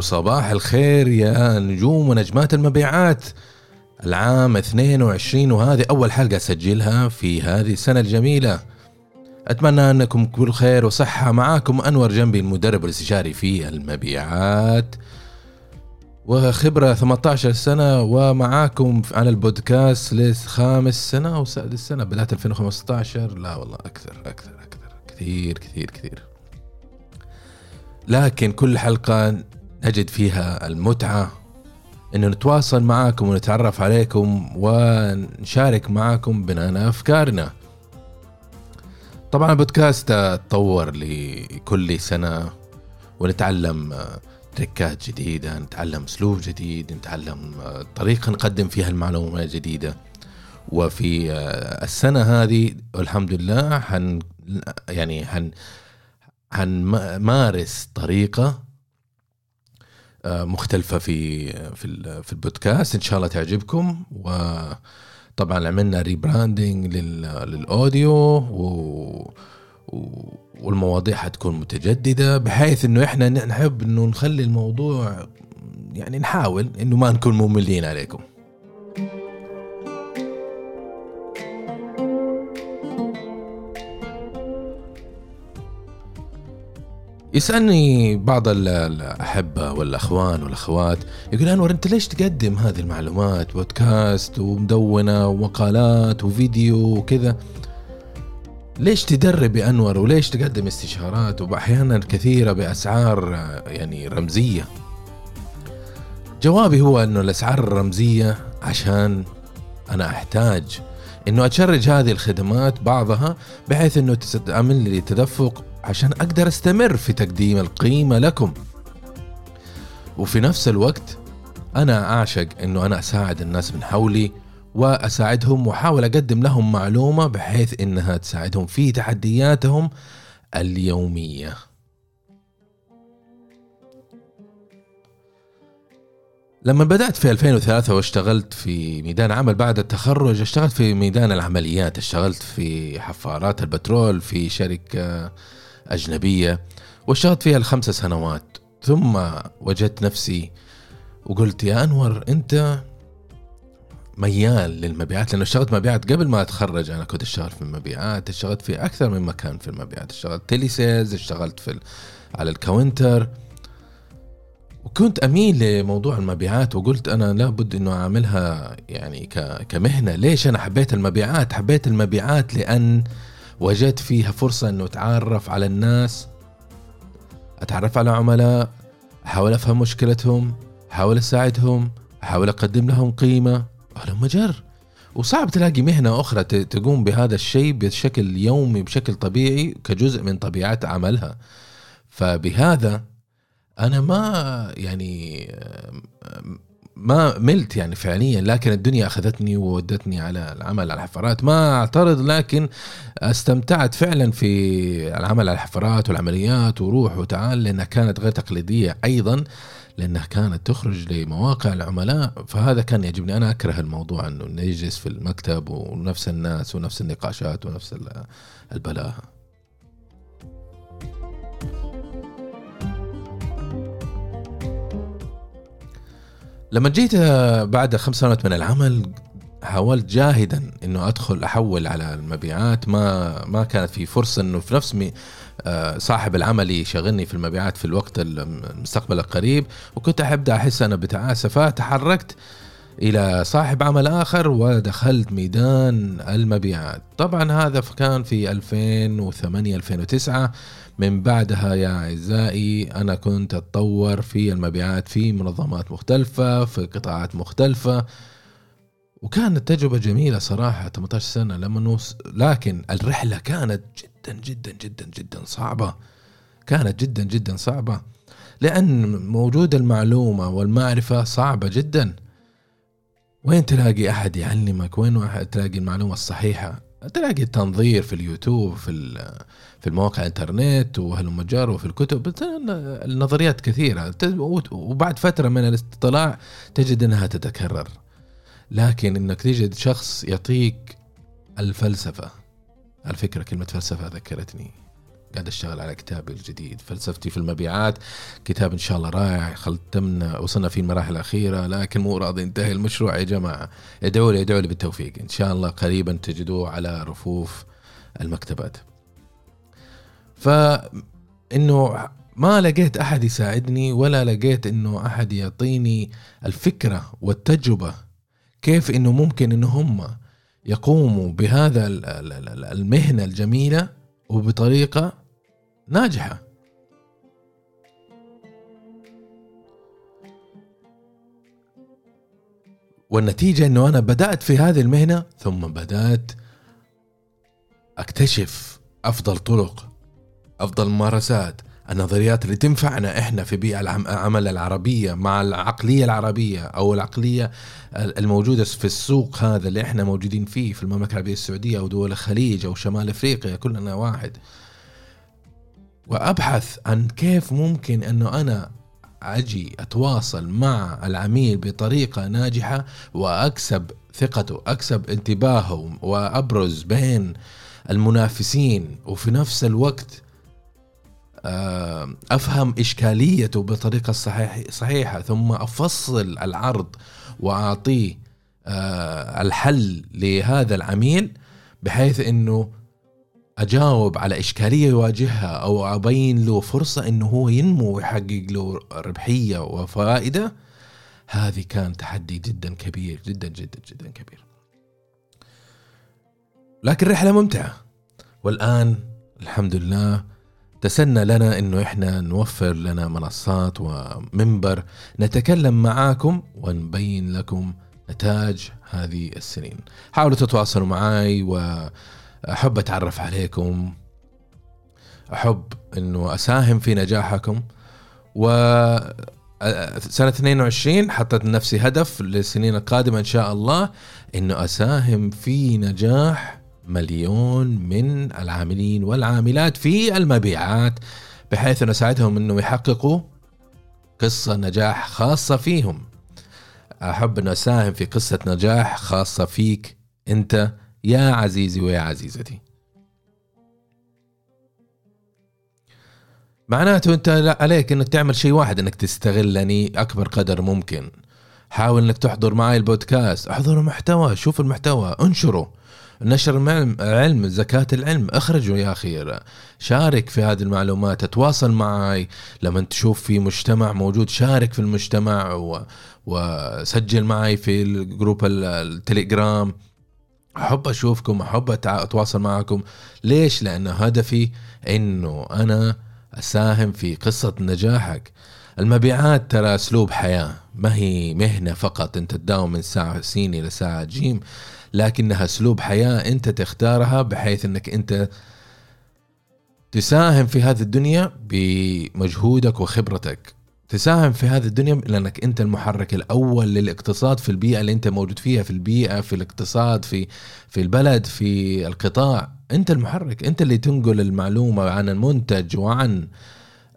وصباح الخير يا نجوم ونجمات المبيعات. العام 22 وهذه أول حلقة أسجلها في هذه السنة الجميلة. أتمنى أنكم كل خير وصحة. معاكم أنور جنبي المدرب الاستشاري في المبيعات. وخبرة 18 سنة ومعاكم على البودكاست لخامس سنة أو سادس سنة. بدأت 2015 لا والله أكثر أكثر أكثر. كثير كثير كثير. لكن كل حلقة نجد فيها المتعة إنه نتواصل معاكم ونتعرف عليكم ونشارك معاكم بناء أفكارنا. طبعا البودكاست تطور لكل سنة ونتعلم تركات جديدة نتعلم أسلوب جديد نتعلم طريقة نقدم فيها المعلومة جديدة. وفي السنة هذه الحمد لله حن يعني حن حنمارس طريقة مختلفة في في في البودكاست. إن شاء الله تعجبكم. وطبعا عملنا rebranding لل audio و والمواضيع حتكون متجددة بحيث إنه إحنا نحب إنه نخلي الموضوع يعني نحاول إنه ما نكون مملين عليكم. يسألني بعض الأحبة والأخوان والأخوات يقول أنور أنت ليش تقدم هذه المعلومات بودكاست ومدونة ومقالات وفيديو وكذا؟ ليش تدرب يا أنور وليش تقدم استشارات وأحيانا كثيرة بأسعار يعني رمزية؟ جوابي هو أنه الأسعار الرمزية عشان أنا أحتاج إنه أتشرج هذه الخدمات بعضها بحيث إنه تعمل لي تدفق عشان أقدر أستمر في تقديم القيمة لكم. وفي نفس الوقت أنا أعشق إنه أنا أساعد الناس من حولي وأساعدهم وأحاول أقدم لهم معلومة بحيث إنها تساعدهم في تحدياتهم اليومية. لما بدأت في 2003 واشتغلت في ميدان عمل بعد التخرج اشتغلت في ميدان العمليات اشتغلت في حفارات البترول في شركة أجنبية واشتغلت فيها الخمس سنوات. ثم وجدت نفسي وقلت يا أنور أنت ميال للمبيعات لأنه اشتغلت مبيعات قبل ما أتخرج. أنا كنت أشتغل في المبيعات اشتغلت في أكثر من مكان في المبيعات. اشتغلت telesales اشتغلت في على الكاونتر. وكنت أميل لموضوع المبيعات وقلت أنا لابد إنه أعملها يعني كمهنة. ليش أنا حبيت المبيعات؟ حبيت المبيعات لأن وجدت فيها فرصة إنه أتعرف على الناس أتعرف على عملاء أحاول أفهم مشكلتهم أحاول أساعدهم أحاول أقدم لهم قيمة. هلم جر وصعب تلاقي مهنة أخرى تقوم بهذا الشيء بشكل يومي بشكل طبيعي كجزء من طبيعات عملها. فبهذا أنا ما يعني ما ملت يعني فعليا لكن الدنيا أخذتني وودتني على العمل على الحفارات ما أعترض لكن استمتعت فعلا في العمل على الحفارات والعمليات وروح وتعال لأنها كانت غير تقليدية أيضا لأنها كانت تخرج لمواقع العملاء. فهذا كان يعجبني. أنا أكره الموضوع إنه نجلس في المكتب ونفس الناس ونفس النقاشات ونفس البلاهة. لما جيت بعد خمس سنوات من العمل حاولت جاهدا إنه أدخل أحول على المبيعات. ما ما كانت في فرصة إنه في نفس آه، صاحب العمل يشغلني في المبيعات في الوقت المستقبل القريب. وكنت أحب أحس أنا بتعاسه فتحركت إلى صاحب عمل آخر ودخلت ميدان المبيعات. طبعا هذا كان في 2008 2009 من بعدها يا أعزائي أنا كنت أتطور في المبيعات في منظمات مختلفة في قطاعات مختلفة وكانت تجربة جميلة صراحة 18 سنة لما نوص لكن الرحلة كانت جدا جدا جدا جدا صعبة. كانت جدا جدا صعبة. لأن موجود المعلومة والمعرفة صعبة جدا. وين تلاقي أحد يعلمك؟ وين تلاقي المعلومة الصحيحة؟ تلاقي التنظير في اليوتيوب في في المواقع الانترنت وهلم جار وفي الكتب. النظريات كثيرة. وبعد فترة من الاطلاع تجد إنها تتكرر. لكن إنك تجد شخص يعطيك الفلسفة على فكره كلمة فلسفة ذكرتني. قاعد أشتغل على كتابي الجديد. فلسفتي في المبيعات كتاب إن شاء الله رائع ختمنا وصلنا فيه المراحل الأخيرة لكن مو راضي ينتهي المشروع يا جماعة. ادعوا لي ادعوا لي بالتوفيق. إن شاء الله قريبا تجدوه على رفوف المكتبات. فإنه ما لقيت أحد يساعدني ولا لقيت إنه أحد يعطيني الفكرة والتجربة كيف إنه ممكن إنه هم يقوموا بهذا المهنة الجميلة وبطريقة ناجحة. والنتيجة إنه أنا بدأت في هذه المهنة ثم بدأت أكتشف أفضل طرق أفضل ممارسات النظريات اللي تنفعنا إحنا في بيئة العمل العربية مع العقلية العربية أو العقلية الموجودة في السوق هذا اللي إحنا موجودين فيه في المملكة العربية السعودية أو دول الخليج أو شمال أفريقيا كلنا واحد. وأبحث عن كيف ممكن أنه أنا أجي أتواصل مع العميل بطريقة ناجحة وأكسب ثقته أكسب انتباهه وأبرز بين المنافسين. وفي نفس الوقت آه، أفهم إشكاليته بطريقة صحيح صحيحة ثم أفصل العرض وأعطيه آه، الحل لهذا العميل بحيث إنه أجاوب على إشكالية يواجهها أو أبين له فرصة إنه هو ينمو ويحقق له ربحية وفائدة هذه كان تحدي جدا كبير جدا جدا جدا كبير. لكن رحلة ممتعة. والآن الحمد لله تسنى لنا إنه إحنا نوفر لنا منصات ومنبر نتكلم معاكم ونبين لكم نتاج هذه السنين. حاولوا تتواصلوا معي واحب أتعرف عليكم. أحب إنه أساهم في نجاحكم. و سنة 22 حطيت لنفسي هدف للسنين القادمة إن شاء الله إنه أساهم في نجاح مليون من العاملين والعاملات في المبيعات بحيث أن أساعدهم أنهم يحققوا قصة نجاح خاصة فيهم. أحب أن أساهم في قصة نجاح خاصة فيك أنت يا عزيزي ويا عزيزتي. معناته أنت عليك إنك تعمل شيء واحد إنك تستغلني أكبر قدر ممكن. حاول إنك تحضر معي البودكاست. احضر المحتوى شوف المحتوى انشره نشر العلم زكاة العلم. اخرجوا يا أخي شارك في هذه المعلومات. تتواصل معي. لما تشوف في مجتمع موجود شارك في المجتمع و... وسجل معي في الجروب التليجرام. أحب أشوفكم أحب أتواصل معكم. ليش؟ لأن هدفي إنه أنا أساهم في قصة نجاحك. المبيعات ترى أسلوب حياة. ما هي مهنة فقط. أنت تداوم من ساعة سين إلى ساعة جيم. لكنها أسلوب حياة أنت تختارها بحيث أنك أنت تساهم في هذه الدنيا بمجهودك وخبرتك. تساهم في هذه الدنيا لأنك أنت المحرك الأول للاقتصاد في البيئة اللي أنت موجود فيها في البيئة في الاقتصاد في في البلد في القطاع. أنت المحرك أنت اللي تنقل المعلومة عن المنتج وعن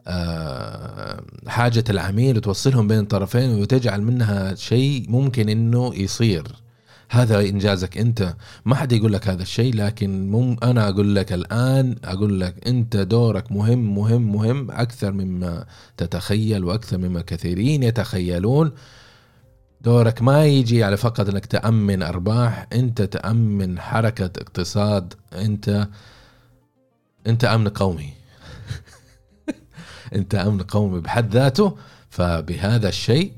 آه، حاجة العميل وتوصلهم بين الطرفين وتجعل منها شيء ممكن إنه يصير. هذا إنجازك أنت. ما حد يقول لك هذا الشيء لكن مم أنا أقول لك الآن أقول لك أنت دورك مهم مهم مهم أكثر مما تتخيل وأكثر مما كثيرين يتخيلون. دورك ما يجي على فقط إنك تأمن أرباح أنت تأمن حركة اقتصاد أنت أنت أمن قومي. أنت أمن قومي بحد ذاته. فبهذا الشيء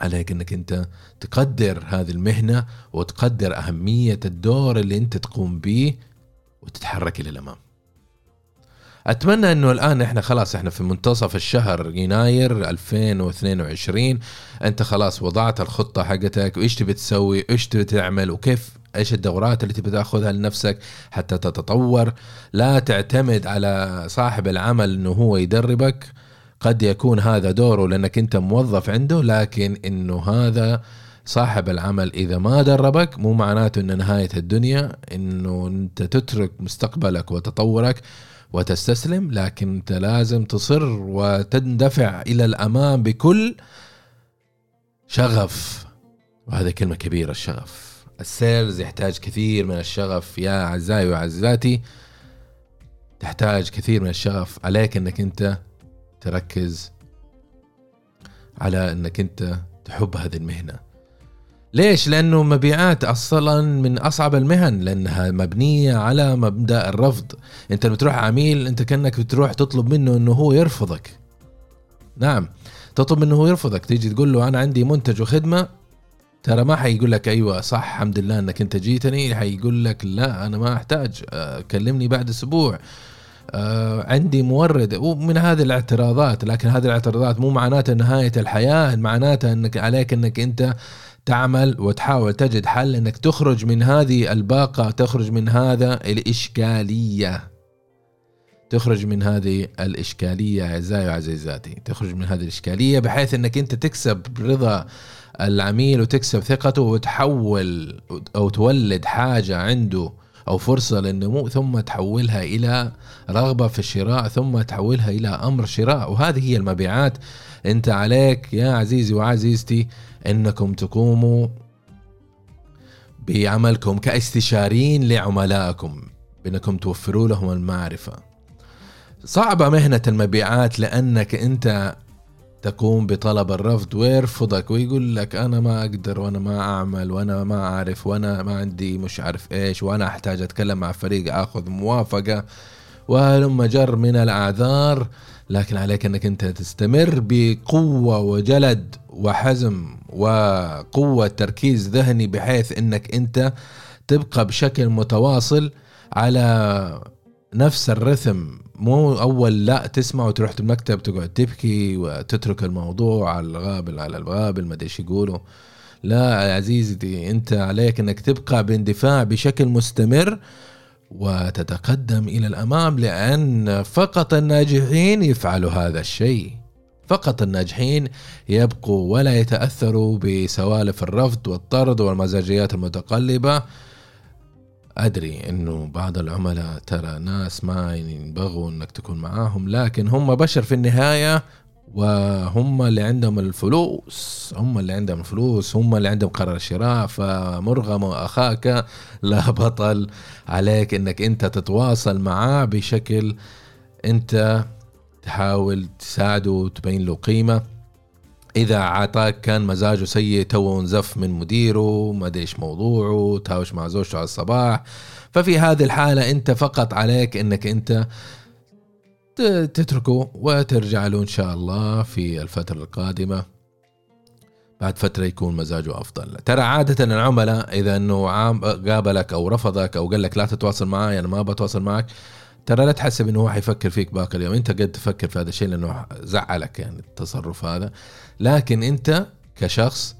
عليك إنك أنت تقدر هذه المهنة وتقدر أهمية الدور اللي أنت تقوم به وتتحرك إلى الأمام. أتمنى إنه الآن إحنا خلاص إحنا في منتصف الشهر يناير 2022 أنت خلاص وضعت الخطة حقتك وايش تبي تسوي إيش تبي تعمل وكيف إيش الدورات اللي تبي تأخذها لنفسك حتى تتطور. لا تعتمد على صاحب العمل إنه هو يدربك. قد يكون هذا دوره لأنك أنت موظف عنده لكن إنه هذا صاحب العمل إذا ما دربك مو معناته إنه نهاية الدنيا إنه أنت تترك مستقبلك وتطورك وتستسلم لكن أنت لازم تصر وتندفع إلى الأمام بكل شغف. وهذا كلمة كبيرة الشغف. السيلز يحتاج كثير من الشغف يا أعزائي وعزاتي تحتاج كثير من الشغف عليك إنك أنت تركز على إنك أنت تحب هذه المهنة. ليش؟ لأنه مبيعات أصلا من أصعب المهن لأنها مبنية على مبدأ الرفض، أنت لما تروح عميل أنت كأنك بتروح تطلب منه إنه هو يرفضك. نعم تطلب منه هو يرفضك، تيجي تقول له أنا عندي منتج وخدمة ترى ما حيقول لك أيوه صح الحمد لله إنك أنت جيتني. حيقول لك لا أنا ما أحتاج. آه، كلمني بعد أسبوع. آه عندي مورد ومن هذه الاعتراضات لكن هذه الاعتراضات مو معناتها نهاية الحياة معناتها انك عليك إنك أنت تعمل وتحاول تجد حل إنك تخرج من هذه الباقة تخرج من هذا الإشكالية. تخرج من هذه الإشكالية اعزائي وعزيزاتي. تخرج من هذه الإشكالية بحيث إنك أنت تكسب رضا العميل وتكسب ثقته وتحول أو تولد حاجة عنده أو فرصة للنمو ثم تحولها إلى رغبة في الشراء ثم تحولها إلى أمر شراء. وهذه هي المبيعات. أنت عليك يا عزيزي وعزيزتي إنكم تقوموا بعملكم كاستشارين لعملائكم بإنكم توفروا لهم المعرفة. صعبة مهنة المبيعات لأنك أنت تقوم بطلب الرفض. ويرفضك ويقول لك أنا ما أقدر وأنا ما أعمل وأنا ما أعرف وأنا ما عندي مش عارف إيش وأنا أحتاج أتكلم مع فريق أخذ موافقة. ولما جر من الأعذار. لكن عليك أنك أنت تستمر بقوة وجلد وحزم وقوة تركيز ذهني بحيث أنك أنت تبقى بشكل متواصل على نفس الرثم مو أول لا تسمع وتروح المكتب تقعد تبكي وتترك الموضوع على الغابل على الغابل ما إيش يقولوا. لا يا عزيزتي أنت عليك إنك تبقى باندفاع بشكل مستمر وتتقدم إلى الأمام لأن فقط الناجحين يفعلوا هذا الشيء. فقط الناجحين يبقوا ولا يتأثروا بسوالف الرفض والطرد والمزاجيات المتقلبة. أدري إنه بعض العملاء ترى ناس ما ينبغوا إنك تكون معاهم لكن هم بشر في النهاية وهم اللي عندهم الفلوس هم اللي عندهم الفلوس هم اللي عندهم قرار الشراء فمرغم أخاك لا بطل عليك إنك أنت تتواصل معاه بشكل أنت تحاول تساعده وتبين له قيمة. إذا عطاك كان مزاجه سيء تو انزف من مديره ما إيش موضوعه تهاوش مع زوجته على الصباح. ففي هذه الحالة أنت فقط عليك إنك أنت تتركه وترجع له إن شاء الله في الفترة القادمة. بعد فترة يكون مزاجه أفضل. ترى عادة العملاء إذا إنه قابلك أو رفضك أو قال لك لا تتواصل معي أنا ما بتواصل معك ترى لا تحسب إنه هو حيفكر فيك باقي اليوم. أنت قد تفكر في هذا الشيء لأنه زعلك يعني التصرف هذا. لكن أنت كشخص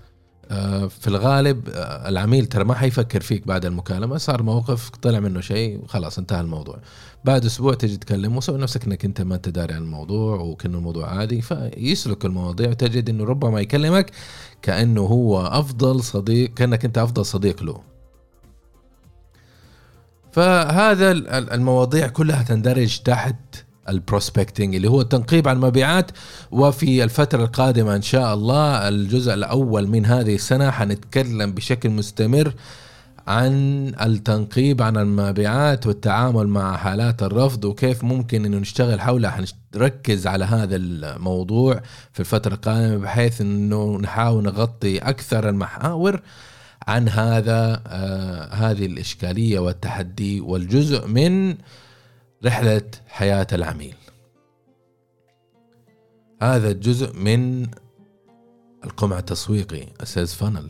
آه، في الغالب آه، العميل ترى ما حيفكر فيك بعد المكالمة. صار موقف طلع منه شيء وخلاص انتهى الموضوع. بعد أسبوع تجي تتكلم وسوي نفسك إنك أنت ما أنت داري عن الموضوع وكأنه الموضوع عادي. فيسلك المواضيع وتجد إنه ربما يكلمك كأنه هو أفضل صديق كأنك أنت أفضل صديق له. فهذا المواضيع كلها تندرج تحت البروسبكتنج اللي هو التنقيب عن المبيعات. وفي الفترة القادمة إن شاء الله الجزء الأول من هذه السنة حنتكلم بشكل مستمر عن التنقيب عن المبيعات والتعامل مع حالات الرفض وكيف ممكن إنه نشتغل حولها حنركز على هذا الموضوع في الفترة القادمة بحيث إنه نحاول نغطي أكثر المحاور. عن هذا آه هذه الإشكالية والتحدي والجزء من رحلة حياة العميل. هذا الجزء من القمع التسويقي ال sales funnel.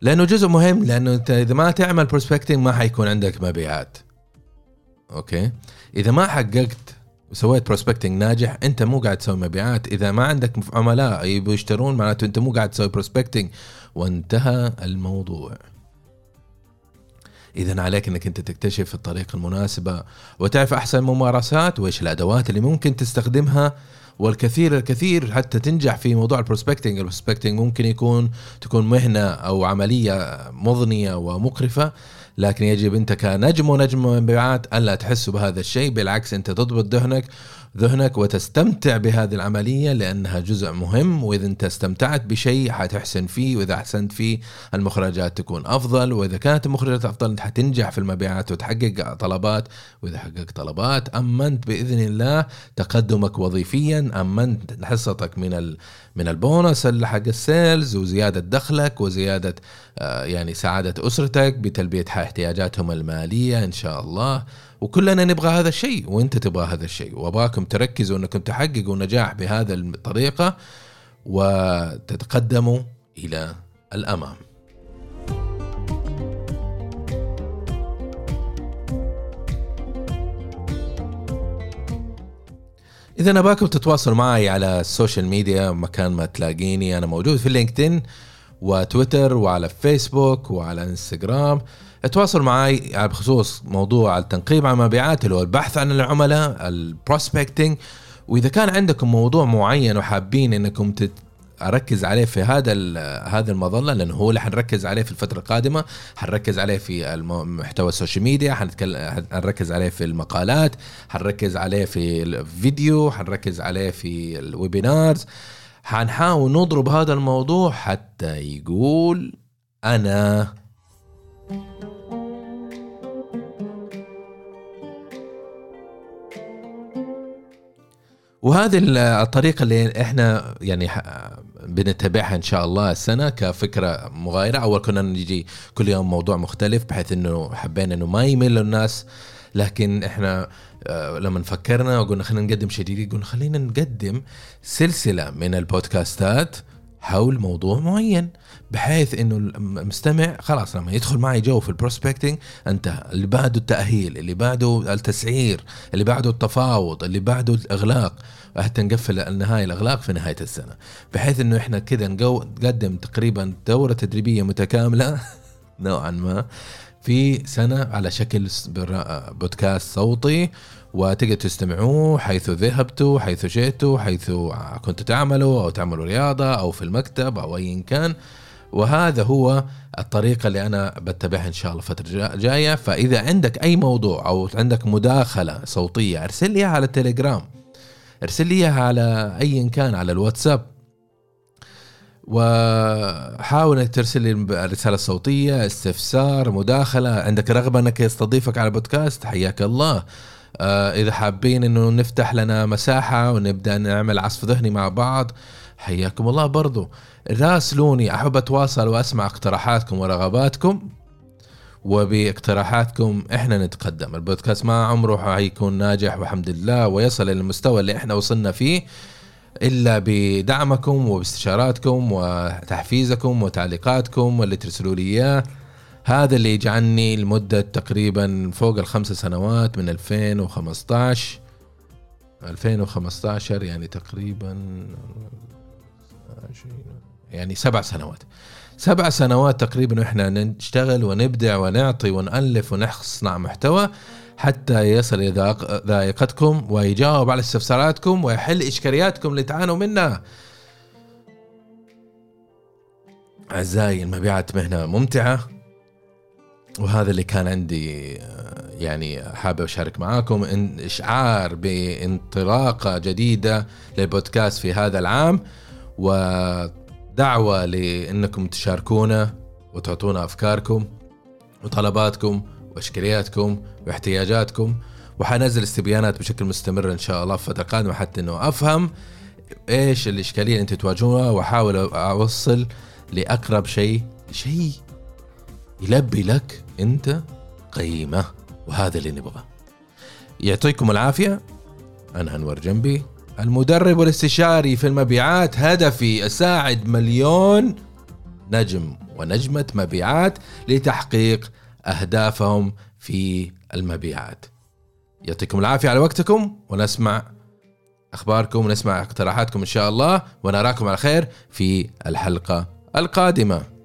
لأنه جزء مهم لأنه انت إذا ما تعمل prospecting ما حيكون عندك مبيعات. okay. إذا ما حققت وسويت prospecting ناجح أنت مو قاعد تسوي مبيعات. إذا ما عندك عملاء يبوا يشترون معناته أنت مو قاعد تسوي prospecting وانتهى الموضوع. اذا عليك إنك أنت تكتشف الطريقة المناسبة وتعرف أحسن الممارسات وإيش الأدوات اللي ممكن تستخدمها. والكثير الكثير حتى تنجح في موضوع ال prospecting ال prospecting ممكن يكون تكون مهنة أو عملية مضنية ومقرفة. لكن يجب انت كنجم ونجم مبيعات ألا تحس بهذا الشيء بالعكس انت تضبط ذهنك ذهنك وتستمتع بهذه العملية لأنها جزء مهم وإذا أنت استمتعت بشيء حتحسن فيه وإذا أحسنت فيه المخرجات تكون أفضل وإذا كانت المخرجات أفضل أنت حتنجح في المبيعات وتحقق طلبات وإذا حققت طلبات أمنت بإذن الله تقدمك وظيفيا أمنت حصتك من من البونص حق السيلز وزيادة دخلك وزيادة آه، يعني سعادة أسرتك بتلبية احتياجاتهم المالية إن شاء الله. وكلنا نبغى هذا الشيء وأنت تبغى هذا الشيء. وأبغاكم تركزوا انكم تحققوا نجاح بهذا الطريقة وتتقدموا إلى الأمام. اذا أباكم تتواصلوا معي على ال social media مكان ما تلاقيني. أنا موجود في لينكدين وتويتر وعلى فيسبوك وعلى انستغرام تواصل معي بخصوص موضوع التنقيب عن المبيعات اللي هو البحث عن العملاء ال prospecting وإذا كان عندكم موضوع معين وحابين إنكم تت أركز عليه في هذا هذا المظلة لأنه هو اللي حنركز عليه في الفترة القادمة حنركز عليه في محتوى ال social media حنتكلم حنركز عليه في المقالات حنركز عليه في الفيديو حنركز عليه في ال webinars. حنحاول نضرب هذا الموضوع حتى يقول أنا وهذه الطريقة اللي إحنا يعني بنتبعها إن شاء الله السنة كفكرة مغايرة. أول كنا نجي كل يوم موضوع مختلف بحيث إنه حبينا إنه ما يمل الناس. لكن إحنا آه، لما فكرنا وقلنا خلينا نقدم شيء جديد قلنا خلينا نقدم سلسلة من البودكاستات حول موضوع معين بحيث إنه المستمع خلاص لما يدخل معي جو في ال prospecting انتهى اللي بعده التأهيل اللي بعده التسعير اللي بعده التفاوض اللي بعده الإغلاق. حتى نقفل النهاية الإغلاق في نهاية السنة. بحيث إنه إحنا كذا نقدم تقريبا دورة تدريبية متكاملة نوعا ما في سنة على شكل بودكاست صوتي. وتقدر تستمعوه حيث ذهبتوا حيث جئتوا حيث كنتوا تعملوا أو تعملوا رياضة أو في المكتب أو ايا كان. وهذا هو الطريقة اللي أنا بتبعها إن شاء الله الفترة جاية فإذا عندك أي موضوع أو عندك مداخلة صوتية أرسل لي على التليجرام. ارسل لي على أيا كان على الواتساب. وحاول إنك ترسل لي رساله صوتيه استفسار مداخلة. عندك رغبة إنك يستضيفك على بودكاست حياك الله. إذا حابين إنه نفتح لنا مساحة ونبدأ نعمل عصف ذهني مع بعض حياكم الله برضو. راسلوني أحب أتواصل وأسمع اقتراحاتكم ورغباتكم وباقتراحاتكم إحنا نتقدم. البودكاست ما عمره حيكون ناجح والحمد لله ويصل إلى المستوى اللي إحنا وصلنا فيه إلا بدعمكم وباستشاراتكم وتحفيزكم وتعليقاتكم واللي ترسلوا لي إياه. هذا اللي يجعلني لمدة تقريبا فوق الخمس سنوات من 2015 2015 يعني تقريبا يعني سبع سنوات سبع سنوات تقريبا وإحنا نشتغل ونبدع ونعطي ونألف ونصنع محتوى حتى يصل إلى ذائقتكم ويجاوب على استفساراتكم ويحل إشكالياتكم اللي تعانوا منها. أعزائي المبيعات مهنة ممتعة وهذا اللي كان عندي يعني حابب أشارك معاكم إن إشعار بانطلاقة جديدة للبودكاست في هذا العام ودعوة لإنكم تشاركونا وتعطونا أفكاركم وطلباتكم وأشكالياتكم واحتياجاتكم. وحنزل استبيانات بشكل مستمر إن شاء الله في الفترة القادمة حتى إنه أفهم إيش الإشكالية اللي أنتم تواجهوها وأحاول أوصل لأقرب شيء شيء يلبي لك أنت قيمة وهذا اللي نبغاه. يعطيكم العافية. أنا أنور جنبي المدرب والاستشاري في المبيعات هدفي أساعد مليون نجم ونجمة مبيعات لتحقيق أهدافهم في المبيعات. يعطيكم العافية على وقتكم ونسمع أخباركم ونسمع اقتراحاتكم إن شاء الله ونراكم على خير في الحلقة القادمة.